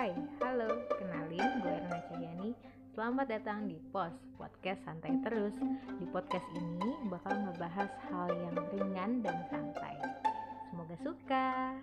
Hai, halo, kenalin gue Erna Cahyani. Selamat datang di POS, Podcast Santai Terus. Di podcast ini bakal ngebahas hal yang ringan dan santai. Semoga suka.